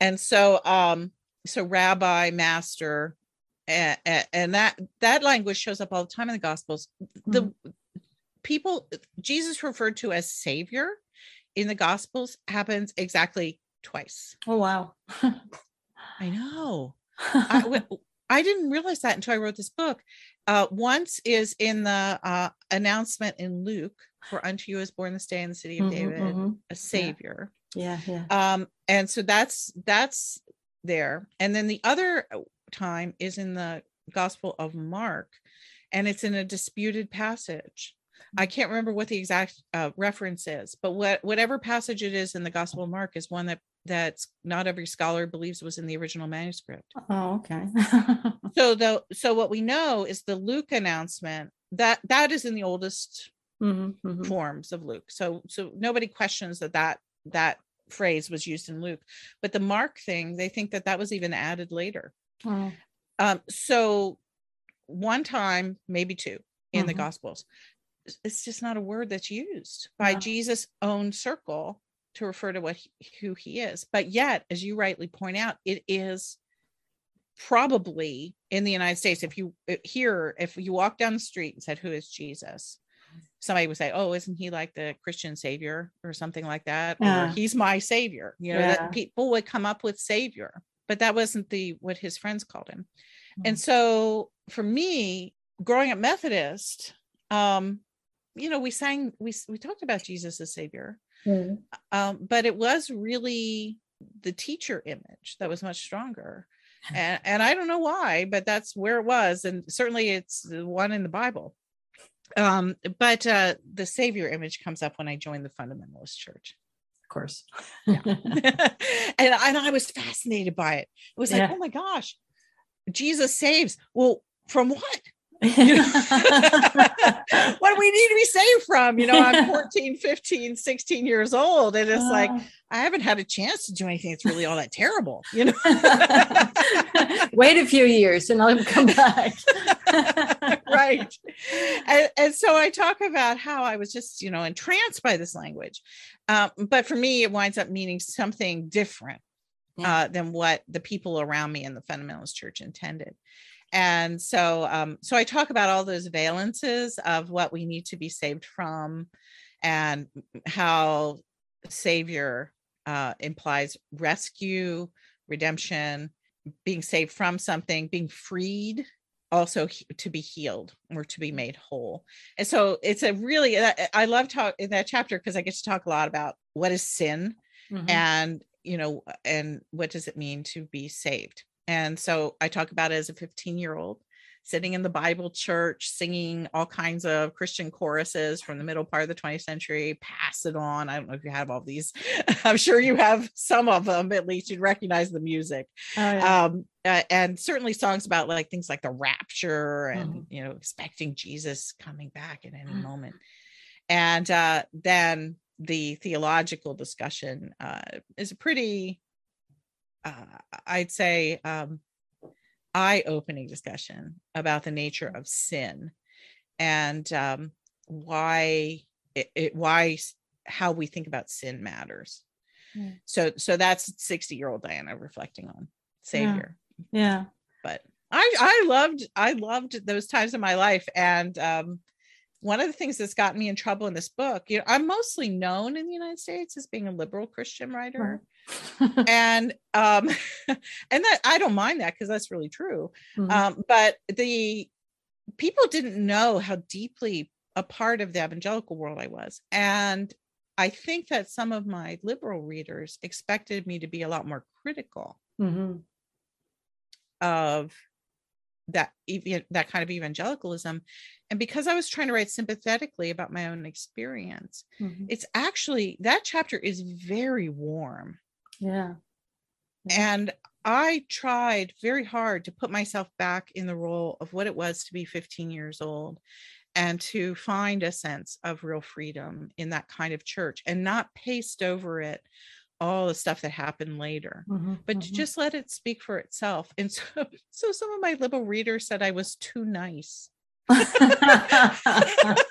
and so um so rabbi master and, and that that language shows up all the time in the gospels the Mm-hmm. people jesus referred to as savior in the gospels happens exactly twice. Oh wow. i know. I didn't realize that until i wrote this book. Uh once is in the uh announcement in luke for unto you is born this day in the city of Mhm, david mhm. a savior. Yeah, yeah. um and so that's that's there. And then the other uh, time is in the gospel of mark and it's in a disputed passage i can't remember what the exact uh, reference is but what whatever passage it is in the gospel of mark is one that that's not every scholar believes was in the original manuscript Oh, okay. so the so what we know is the luke announcement that that is in the oldest Mhm, mhm. forms of Luke. So so nobody questions that that that phrase was used in Luke, but the Mark thing, they think that that was even added later. Oh, Um, so one time, maybe two in the Mhm. Gospels, it's- just not a word that's used by No. Jesus' own circle to refer to what he, who he is. But yet, as you rightly point out, it is probably in the United States. If you uh, here, if you walk down the street and said, "Who is Jesus?" Somebody would say, "Oh, isn't he like the Christian savior or something like that?" Yeah. Or he's my savior. You know, Yeah. that people would come up with savior, but that wasn't the what his friends called him. Mm. And so for me, growing up Methodist, um, you know, we sang, we we talked about Jesus as savior, Mhm. um, but it was really the teacher image that was much stronger. And and I don't know why, but that's where it was. And certainly it's the one in the Bible. Um, but uh the savior image comes up when I joined the fundamentalist church. Of course. and, and I was fascinated by it. It was like, Yeah. oh my gosh, Jesus saves. Well, from what? what do we need to be saved from? You know, I'm 14, 15, 16 years old. And it's like, I haven't had a chance to do anything that's really all that terrible, you know? Wait a few years and I'll come back. right. And, and so I talk about how I was just, you know, entranced by this language. Um, but for me, it winds up meaning something different Yeah. uh, than what the people around me in the fundamentalist church intended. And so, um, so I talk about all those valences of what we need to be saved from, and how savior uh, implies rescue redemption being saved from something being freed also he- to be healed or to be made whole and so it's a really i love talk in that chapter because i get to talk a lot about what is sin Mhm. and you know and what does it mean to be saved and so i talk about it as a 15 year old sitting in the bible church singing all kinds of christian choruses from the middle part of the 20th century pass it on i don't know if you have all these i'm sure you have some of them at least you'd recognize the music Oh, yeah. um uh, and certainly songs about like things like the rapture and Mhm. you know expecting jesus coming back at any Mm. moment and uh then the theological discussion uh is a pretty uh i'd say um eye-opening discussion about the nature of sin and um why it, it why how we think about sin matters Yeah. so so that's 60 year old diana reflecting on savior yeah. but I I loved I loved those times in my life and um one of the things that's gotten me in trouble in this book, you know, I'm mostly known in the United States as being a liberal Christian writer. And um and that I don't mind that because that's really true. Mhm. Um but the people didn't know how deeply a part of the evangelical world I was. And I think that some of my liberal readers expected me to be a lot more critical Mhm. of that that kind of evangelicalism and because i was trying to write sympathetically about my own experience Mhm. it's actually that chapter is very warm Yeah. and i tried very hard to put myself back in the role of what it was to be 15 years old and to find a sense of real freedom in that kind of church and not paste over it all the stuff that happened later Mhm. but to Mhm. just let it speak for itself. And so, so some of my liberal readers said I was too nice.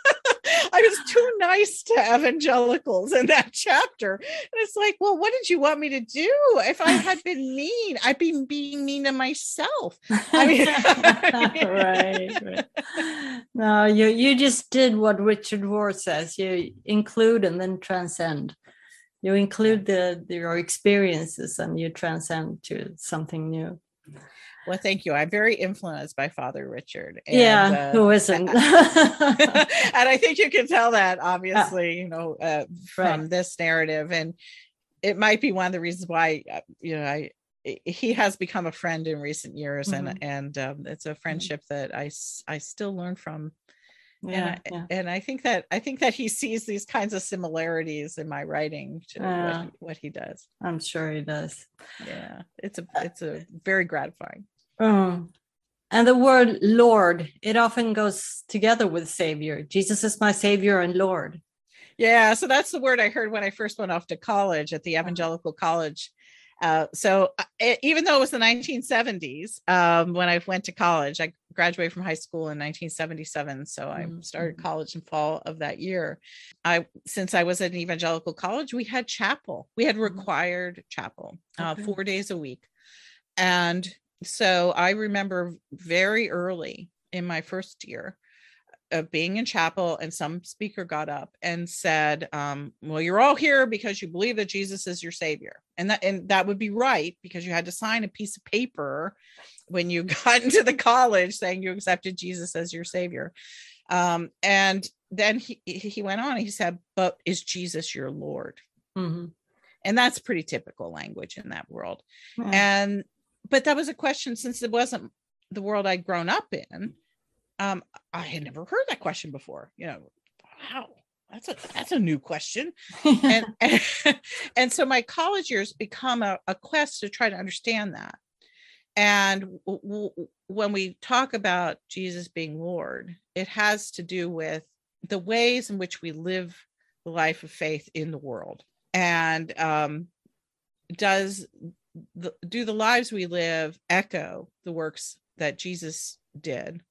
I was too nice to evangelicals in that chapter. And it's like, well, what did you want me to do? If I had been mean, I'd be being mean to myself. I mean- right, right. No, you you just did what Richard Rohr says. You include and then transcend. You include the, the your experiences and you transcend to something new. Well, thank you. I'm very influenced by Father Richard. yeah, uh, who isn't? and I think you can tell that obviously, you know, uh, from Right. this narrative, and it might be one of the reasons why, uh, you know, I he has become a friend in recent years, Mhm. and and um, it's a friendship that I I still learn from, yeah, and I, yeah. and I think that I think that he sees these kinds of similarities in my writing to what, he, what he does. I'm sure he does. Yeah, it's a it's a very gratifying. Mm. And the word Lord, it often goes together with Savior. Jesus is my Savior and Lord. Yeah, so that's the word I heard when I first went off to college at the evangelical college. Uh, so uh, even though it was the 1970s um, when I went to college, I graduated from high school in 1977. So I Mhm, started mhm. college in fall of that year. I since I was at an evangelical college, we had chapel. We had Mhm. required chapel uh, Okay. four days a week, and so I remember very early in my first year of being in chapel and some speaker got up and said um, well you're all here because you believe that jesus is your savior and that and that would be right because you had to sign a piece of paper when you got into the college saying you accepted jesus as your savior um, and then he he went on he said but is jesus your lord Mhm. and that's pretty typical language in that world Yeah. and but that was a question since it wasn't the world i'd grown up in um i had never heard that question before you know wow that's a that's a new question. And and, and so my college years become a, a quest to try to understand that. And w- w- when we talk about jesus being lord it has to do with the ways in which we live the life of faith in the world. And um does the, do the lives we live echo the works that jesus did?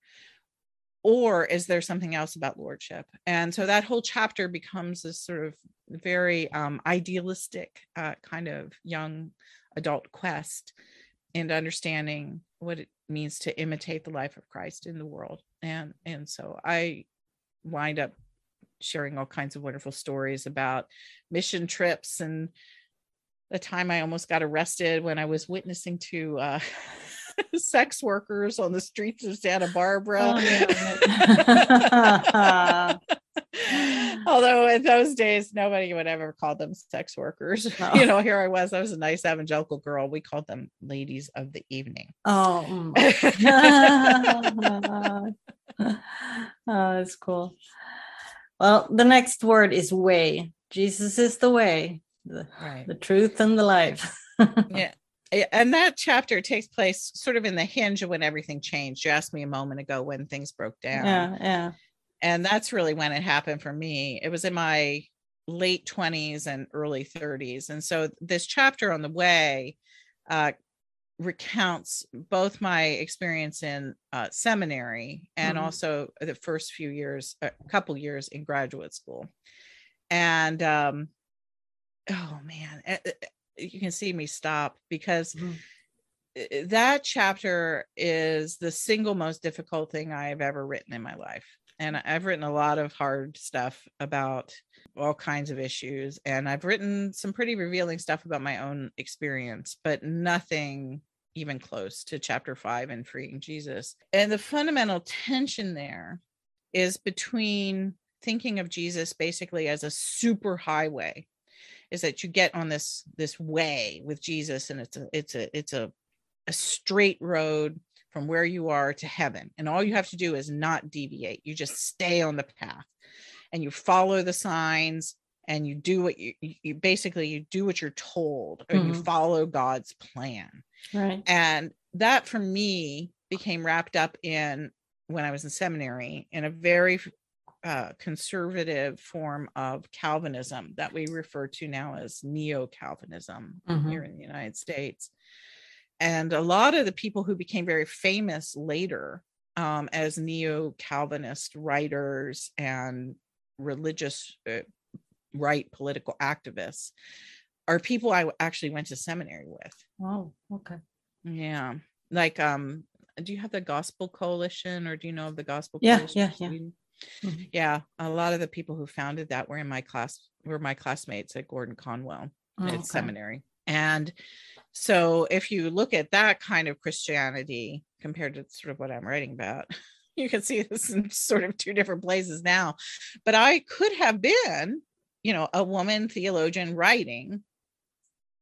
Or is there something else about lordship? And so that whole chapter becomes this sort of very um, idealistic uh, kind of young adult quest into understanding what it means to imitate the life of christ in the world. And and so i wind up sharing all kinds of wonderful stories about mission trips and the time I almost got arrested when I was witnessing to uh, sex workers on the streets of Santa Barbara. Oh, yeah. Although in those days, nobody would ever call them sex workers. You know, here I was, I was a nice evangelical girl. We called them ladies of the evening. Oh, oh, that's cool. Well, the next word is way. Jesus is the way, the, right. the truth, and the life. yeah. And that chapter takes place sort of in the hinge of when everything changed. You asked me a moment ago when things broke down. Yeah, yeah. And that's really when it happened for me. It was in my late 20s and early 30s. And so this chapter on the way uh, recounts both my experience in uh, seminary and mm-hmm. also the first few years, a couple years in graduate school. And um, oh man, eh, eh, eh, you can see me stop because mm-hmm. that chapter is the single most difficult thing I have ever written in my life. And I've written a lot of hard stuff about all kinds of issues. And I've written some pretty revealing stuff about my own experience, but nothing even close to chapter five and freeing Jesus. And the fundamental tension there is between thinking of Jesus basically as a super highway is that you get on this this way with Jesus and it's a it's a it's a a straight road from where you are to heaven. And all you have to do is not deviate. You just stay on the path and you follow the signs and you do what you, you basically you do what you're told or mm-hmm. you follow god's plan. Right. And that for me became wrapped up in when i was in seminary in a very uh, conservative form of calvinism that we refer to now as neo-calvinism mm-hmm. here in the united states and a lot of the people who became very famous later um, as neo-calvinist writers and religious uh, right political activists are people I actually went to seminary with. Oh, okay. Yeah. Like um do you have the Gospel Coalition or do you know of the Gospel yeah, Coalition? Yeah, yeah, mm-hmm. Yeah, a lot of the people who founded that were in my class were my classmates at Gordon Conwell oh, at okay. seminary. And so if you look at that kind of Christianity compared to sort of what I'm writing about, you can see this in sort of two different places now. But I could have been you know a woman theologian writing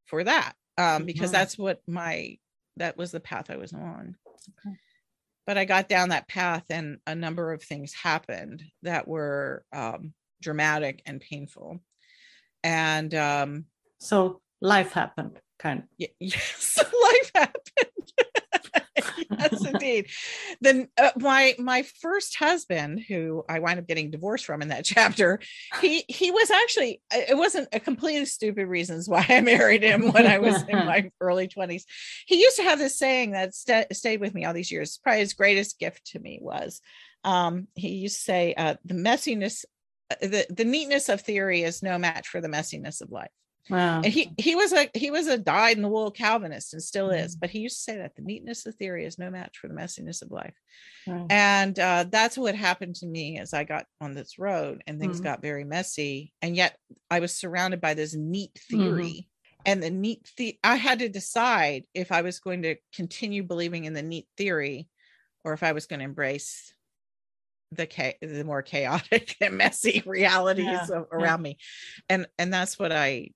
for that um because mm-hmm. that's what my that was the path i was on okay. But i got down that path and a number of things happened that were um dramatic and painful. And um so life happened kind of yes life happened yes, indeed. Then uh, my my first husband, who I wind up getting divorced from in that chapter, he he was actually uh, it wasn't a completely stupid reasons why I married him when I was in my early twenties. He used to have this saying that st- stayed with me all these years. Probably his greatest gift to me was um, he used to say, uh, "The messiness." Uh, the, the neatness of theory is no match for the messiness of life. Wow. And he he was a he was a dyed in the wool Calvinist and still is, mm. but he used to say that the neatness of theory is no match for the messiness of life. And uh, that's what happened to me as I got on this road and things mm-hmm. got very messy. And yet I was surrounded by this neat mm-hmm. theory. Mm-hmm. And the neat the I had to decide if I was going to continue believing in the neat theory or if I was going to embrace the cha- the more chaotic and messy realities yeah, around yeah. me and and that's what i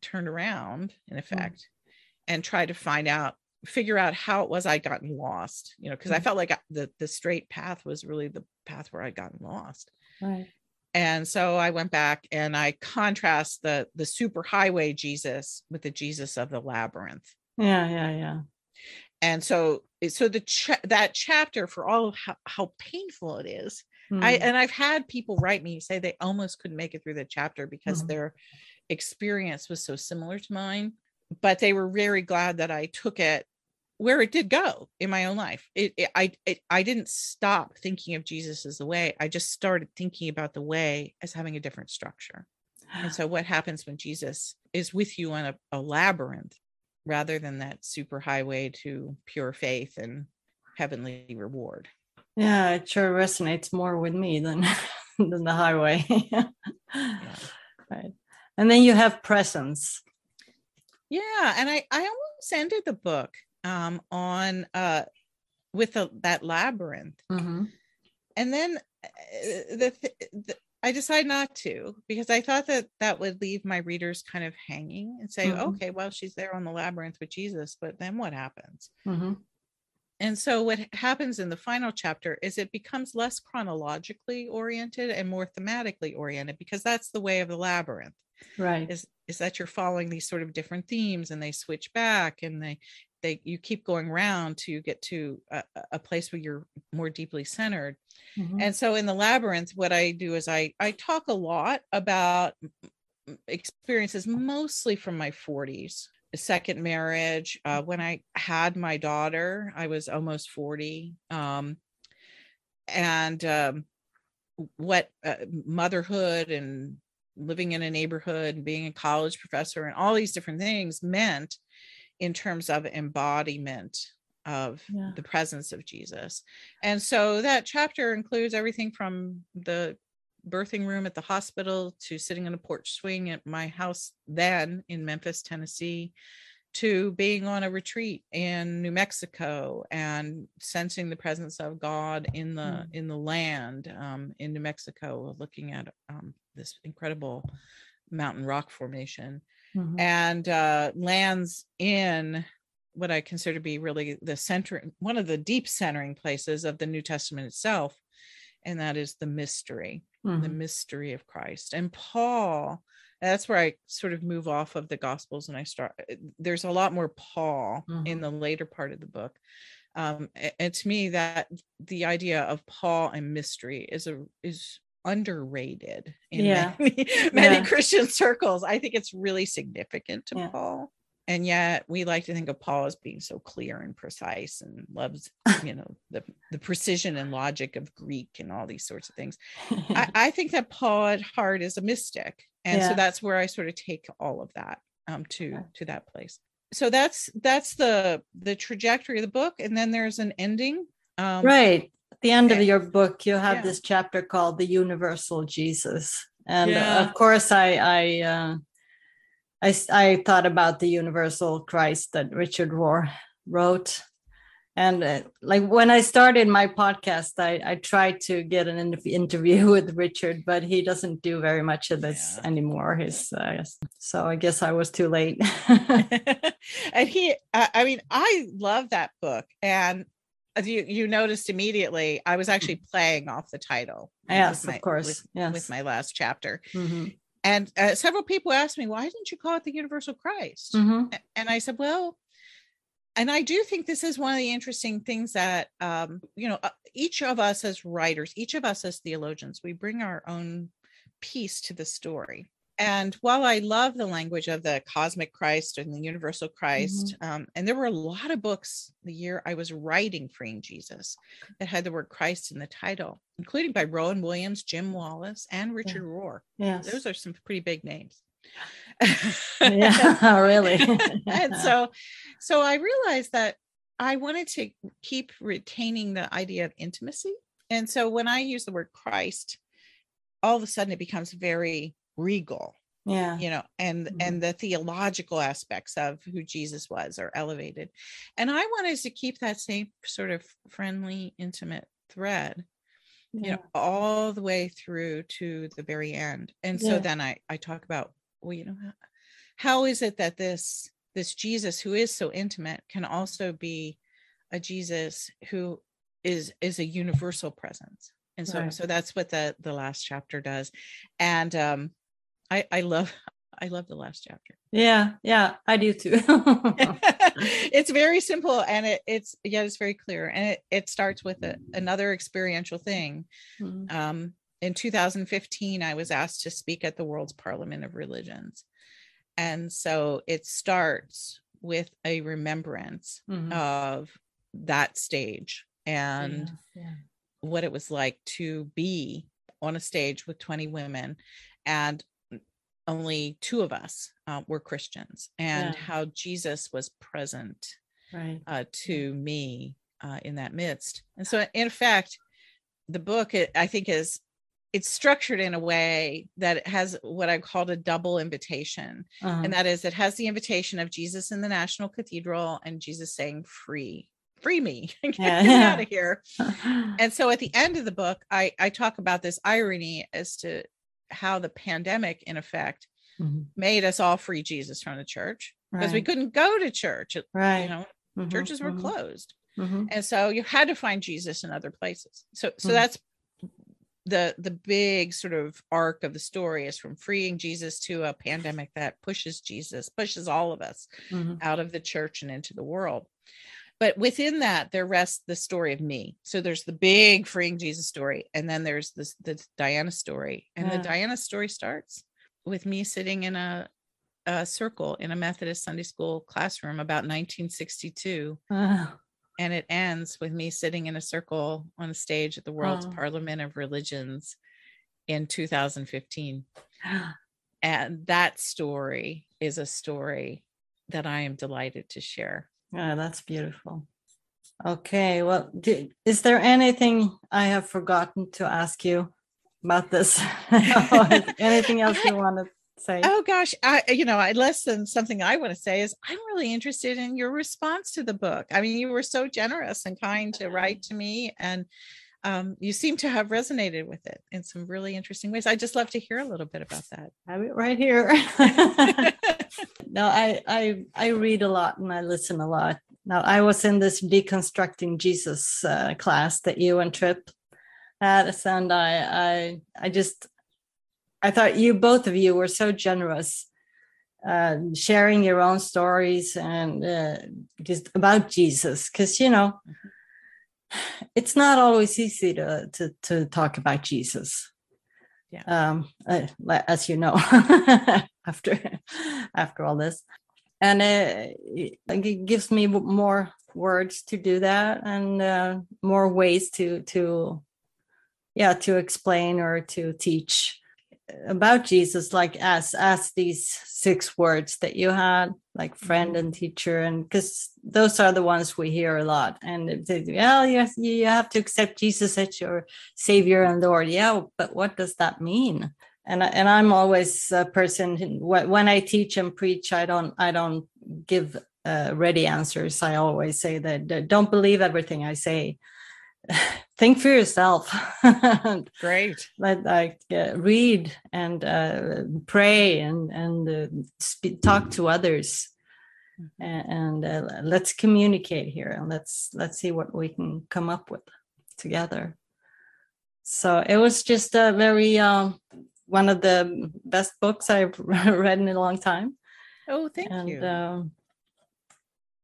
turned around in mm. effect mm. and tried to find out figure out how it was i'd gotten lost you know because mm. i felt like the the straight path was really the path where i'd gotten lost right and so i went back and i contrast the the super highway jesus with the jesus of the labyrinth yeah yeah yeah and so so the cha- that chapter for all of how, how painful it is mm. i and i've had people write me say they almost couldn't make it through the chapter because mm. their experience was so similar to mine but they were very glad that i took it where it did go in my own life it, it i it, i didn't stop thinking of jesus as the way i just started thinking about the way as having a different structure and so what happens when jesus is with you on a, a labyrinth rather than that super highway to pure faith and heavenly reward. Yeah, it sure resonates more with me than than the highway. Right. And then you have presence. Yeah, and I I almost ended the book um on uh with a, that labyrinth. Mhm. And then uh, the, th- the I decide not to because I thought that that would leave my readers kind of hanging and say, Mhm. okay, well, she's there on the labyrinth with Jesus, but then what happens? Mhm. And so what happens in the final chapter is it becomes less chronologically oriented and more thematically oriented because that's the way of the labyrinth Right. is is that you're following these sort of different themes and they switch back and they they you keep going around to get to a, a place where you're more deeply centered Mhm. and so in the labyrinth what i do is i i talk a lot about experiences mostly from my 40s a second marriage uh, when i had my daughter i was almost 40 um, and um, what uh, motherhood and living in a neighborhood and being a college professor and all these different things meant in terms of embodiment of Yeah. the presence of Jesus. And so that chapter includes everything from the birthing room at the hospital to sitting on a porch swing at my house then in Memphis, Tennessee, to being on a retreat in New Mexico and sensing the presence of God in the Mm. in the land um, in New Mexico, looking at um, this incredible mountain rock formation Mhm. and uh, lands in what I consider to be really the center, one of the deep centering places of the New Testament itself, and that is the mystery, the Mhm. mystery of Christ. And Paul, that's where I sort of move off of the Gospels and I start. There's a lot more Paul in Mhm. the later part of the book. Um, and to me, that the idea of Paul and mystery is a is underrated in Yeah. many, many Yeah. Christian circles. I think it's really significant to Yeah. Paul. And yet we like to think of Paul as being so clear and precise and loves, you know, the, the precision and logic of Greek and all these sorts of things. I, I think that Paul at heart is a mystic. And so that's where I sort of take all of that um to to that place. So that's that's the the trajectory of the book. And then there's an ending. Um right. At the end of your book, you have Yeah. this chapter called "The Universal Jesus," and uh, Yeah. of course, I I, uh, I I thought about the Universal Christ that Richard Rohr wrote, and uh, like when I started my podcast, I I tried to get an interview with Richard, but he doesn't do very much of this Yeah. anymore. His uh, so I guess I was too late. and he I mean I love that book. And as you you noticed immediately, I was actually playing off the title. yes, my- of course. With, yes. with my last chapter. Mhm. And uh, several people asked me, why didn't you call it the Universal Christ? Mhm. And I said, well, and I do think this is one of the interesting things that, um, you know, uh, each of us as writers, each of us as theologians, we bring our own piece to the story. And while I love the language of the cosmic Christ and the universal Christ, um, and there were a lot of books the year I was writing Freeing Jesus that had the word Christ in the title, including by Rowan Williams, Jim Wallis, and Richard Rohr. Yes. Those are some pretty big names. yeah, really. and so so i realized that i wanted to keep retaining the idea of intimacy and so when i use the word christ all of a sudden it becomes very regal yeah. you know and Mhm. and the theological aspects of who jesus was are elevated and i wanted to keep that same sort of friendly intimate thread you know all the way through to the very end and so then i i talk about well you know how, how is it that this this jesus who is so intimate can also be a jesus who is is a universal presence and so Right. so that's what the the last chapter does and um i i love i love the last chapter Yeah, yeah, I do too. it's very simple and it, it's yeah it's very clear and it, it starts with a, another experiential thing Mhm. um, in 2015, I was asked to speak at the World's Parliament of Religions. And so it starts with a remembrance Mhm. of that stage and Yeah, yeah. what it was like to be on a stage with 20 women and only two of us uh, were Christians, and Yeah. how Jesus was present right. uh, to me uh, in that midst. And so, in fact, the book it, I think is it's structured in a way that it has what I called a double invitation. Uh-huh. And that is it has the invitation of Jesus in the National Cathedral and Jesus saying, free, free me, get Yeah, me out of here. And so at the end of the book, I, I talk about this irony as to how the pandemic, in effect, Mhm. made us all free Jesus from the church because we couldn't go to church. Right. You right. know, Mhm, churches were mhm, closed. mhm. And so you had to find Jesus in other places. So so Mhm. that's the the big sort of arc of the story is from freeing Jesus to a pandemic that pushes Jesus, pushes all of us Mhm. out of the church and into the world. But within that, there rests the story of me. So there's the big freeing Jesus story, and then there's this the Diana story. And Yeah. the Diana story starts with me sitting in a, a circle in a Methodist Sunday school classroom about 1962 Ah, and it ends with me sitting in a circle on a stage at the World's. Parliament of Religions in 2015. And that story is a story that I am delighted to share. Yeah, that's beautiful. Okay, well, do, is there anything I have forgotten to ask you about this? Anything else you want to say? Oh gosh, I you know, I less than something I want to say is I'm really interested in your response to the book. I mean, you were so generous and kind to write to me and um, you seem to have resonated with it in some really interesting ways. I'd just love to hear a little bit about that. I have it right here. no, I, I I read a lot and I listen a lot. Now I was in this deconstructing Jesus uh, class that you and Tripp had, and I I I just I thought you both of you were so generous, uh, sharing your own stories and uh, just about Jesus, because you know it's not always easy to to to talk about Jesus. Yeah. um uh, as you know after after all this. And uh, it it gives me more words to do that and uh, more ways to to yeah to explain or to teach about jesus like as as these six words that you had like friend and teacher and because those are the ones we hear a lot and it says, well yes you have to accept jesus as your savior and lord. Yeah but what does that mean? And I, and i'm always a person who- when i teach and preach i don't i don't give uh, ready answers. I always say that don't believe everything i say think for yourself Great. like, like uh, read and uh, pray and and uh, sp- talk to others Mhm. A- and uh, let's communicate here and let's let's see what we can come up with together so it was just a very um, one of the best books i've read in a long time Oh, thank and you.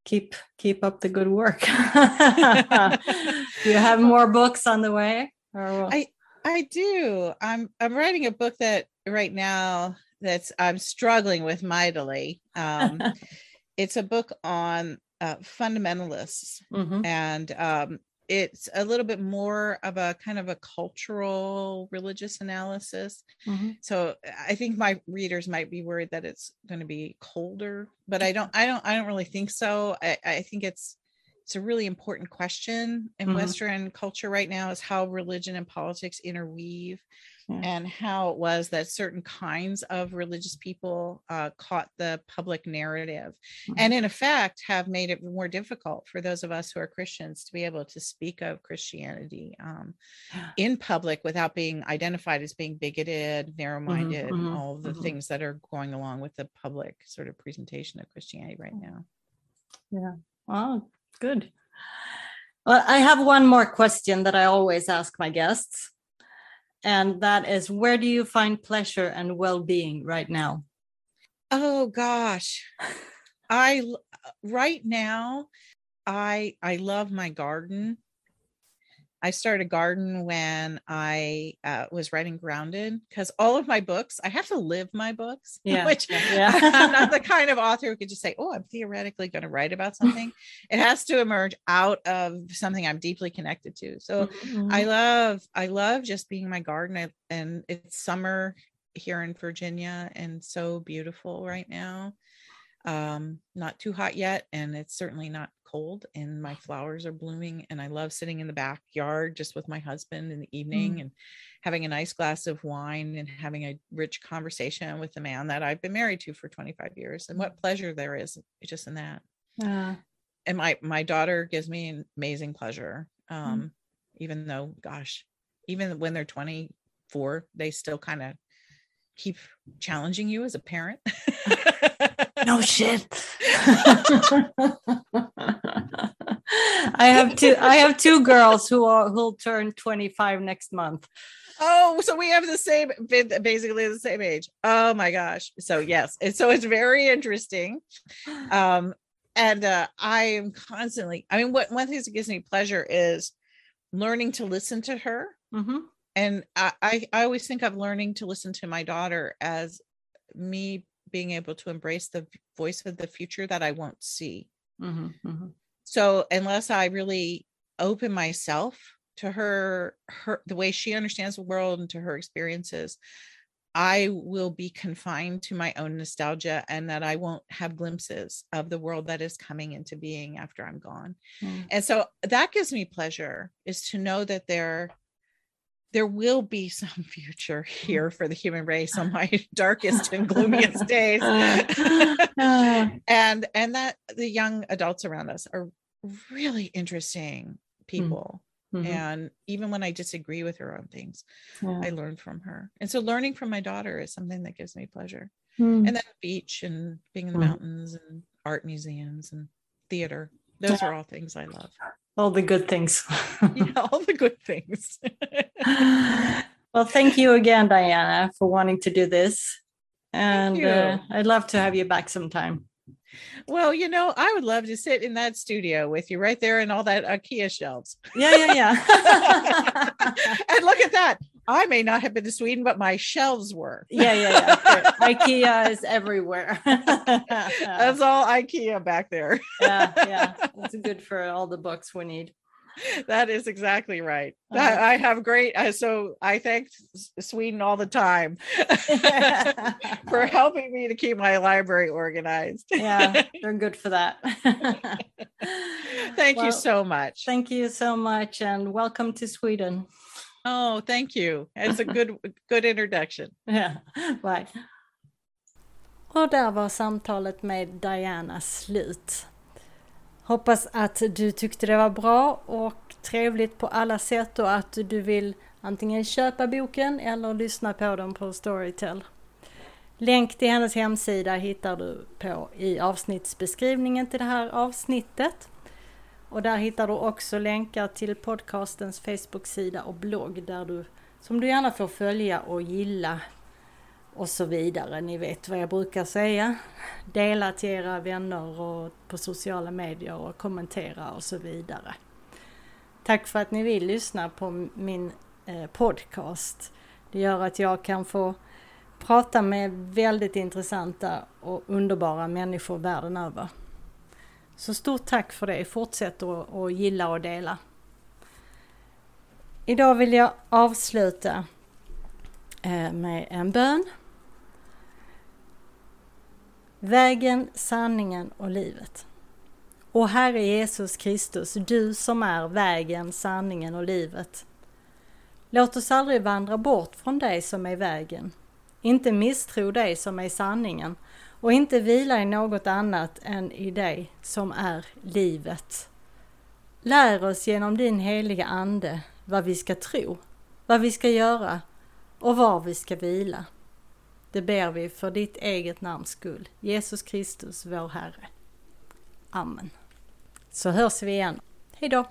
Keep keep up the good work do you have more books on the way or I- I do. I'm I'm writing a book that right now that's I'm struggling with mightily. Um, it's a book on uh, fundamentalists, Mhm. and um, it's a little bit more of a kind of a cultural religious analysis. Mhm. So I think my readers might be worried that it's going to be colder, but I don't. I don't. I don't really think so. I, I think it's it's a really important question in Mhm. Western culture right now is how religion and politics interweave Yeah. and how it was that certain kinds of religious people uh, caught the public narrative Mhm. and in effect have made it more difficult for those of us who are Christians to be able to speak of Christianity um, in public without being identified as being bigoted, narrow-minded, and mhm, all the mhm. things that are going along with the public sort of presentation of Christianity right now. Yeah. Oh, good. Well, I have one more question that I always ask my guests. And that is where do you find pleasure and well being right now? Oh gosh. I uh, right now I I love my garden. I started a garden when I uh, was writing Grounded because all of my books, I have to live my books, Yeah, which yeah. I'm not the kind of author who could just say, oh, I'm theoretically going to write about something. it has to emerge out of something I'm deeply connected to. So Mhm. I love I love just being in my garden I, and it's summer here in Virginia and so beautiful right now. Um, not too hot yet, and it's certainly not cold. And my flowers are blooming, and I love sitting in the backyard just with my husband in the evening Mm. and having a nice glass of wine and having a rich conversation with the man that I've been married to for 25 years. And what pleasure there is just in that. Yeah. And my my daughter gives me an amazing pleasure. Um, even though, gosh, even when they're 24, they still kind of keep challenging you as a parent. No shit. I have two I have two girls who are who'll turn 25 next month. Oh, so we have the same, basically the same age. Oh my gosh. So yes, so it's very interesting. Um, and uh, I am constantly. I mean, what one thing that gives me pleasure is learning to listen to her. Mhm. And I, I, I always think of learning to listen to my daughter as me being able to embrace the voice of the future that I won't see. Mhm. Mhm. so unless i really open myself to her her the way she understands the world and to her experiences i will be confined to my own nostalgia and that i won't have glimpses of the world that is coming into being after i'm gone Mm. and so that gives me pleasure is to know that there there will be some future here for the human race on my darkest and gloomiest days Ah. and and that the young adults around us are really interesting people Mhm. and even when i disagree with her on things Yeah. i learn from her and so learning from my daughter is something that gives me pleasure Mm. and then the beach and being in the Mhm. mountains and art museums and theater those are all things i love all the good things. yeah all the good things well, thank you again, Diana, for wanting to do this. And uh, I'd love to have you back sometime. well you know i would love to sit in that studio with you right there and all that ikea shelves Yeah, yeah, yeah. and look at that i may not have been to sweden but my shelves were yeah, yeah, yeah. IKEA is everywhere. That's all IKEA back there. yeah, yeah. It's good for all the books we need. that is exactly right. Uh-huh. I, I have great. Uh, so I thank Sweden all the time for helping me to keep my library organized. yeah, they're good for that. thank Well, you so much. Thank you so much and welcome to Sweden. Oh, thank you. It's a good good introduction. Ja, bye. Och där var samtalet med Diana slut. Hoppas att du tyckte det var bra och trevligt på alla sätt och att du vill antingen köpa boken eller lyssna på den på Storytel. Länk till hennes hemsida hittar du på i avsnittsbeskrivningen till det här avsnittet. Och där hittar du också länkar till podcastens Facebook-sida och blogg där du, som du gärna får följa och gilla och så vidare. Ni vet vad jag brukar säga. Dela till era vänner och på sociala medier och kommentera och så vidare. Tack för att ni vill lyssna på min eh, podcast. Det gör att jag kan få prata med väldigt intressanta och underbara människor världen över. Så stort tack för det. Fortsätt att att gilla och dela. Idag vill jag avsluta eh, med en bön. Vägen, sanningen och livet. Och Herre Jesus Kristus, du som är vägen, sanningen och livet. Låt oss aldrig vandra bort från dig som är vägen, inte misstro dig som är sanningen och inte vila i något annat än i dig som är livet. Lär oss genom din heliga Ande vad vi ska tro, vad vi ska göra och var vi ska vila. Det ber vi för ditt eget namns skull, Jesus Kristus vår Herre. Amen. Så hörs vi igen. Hejdå!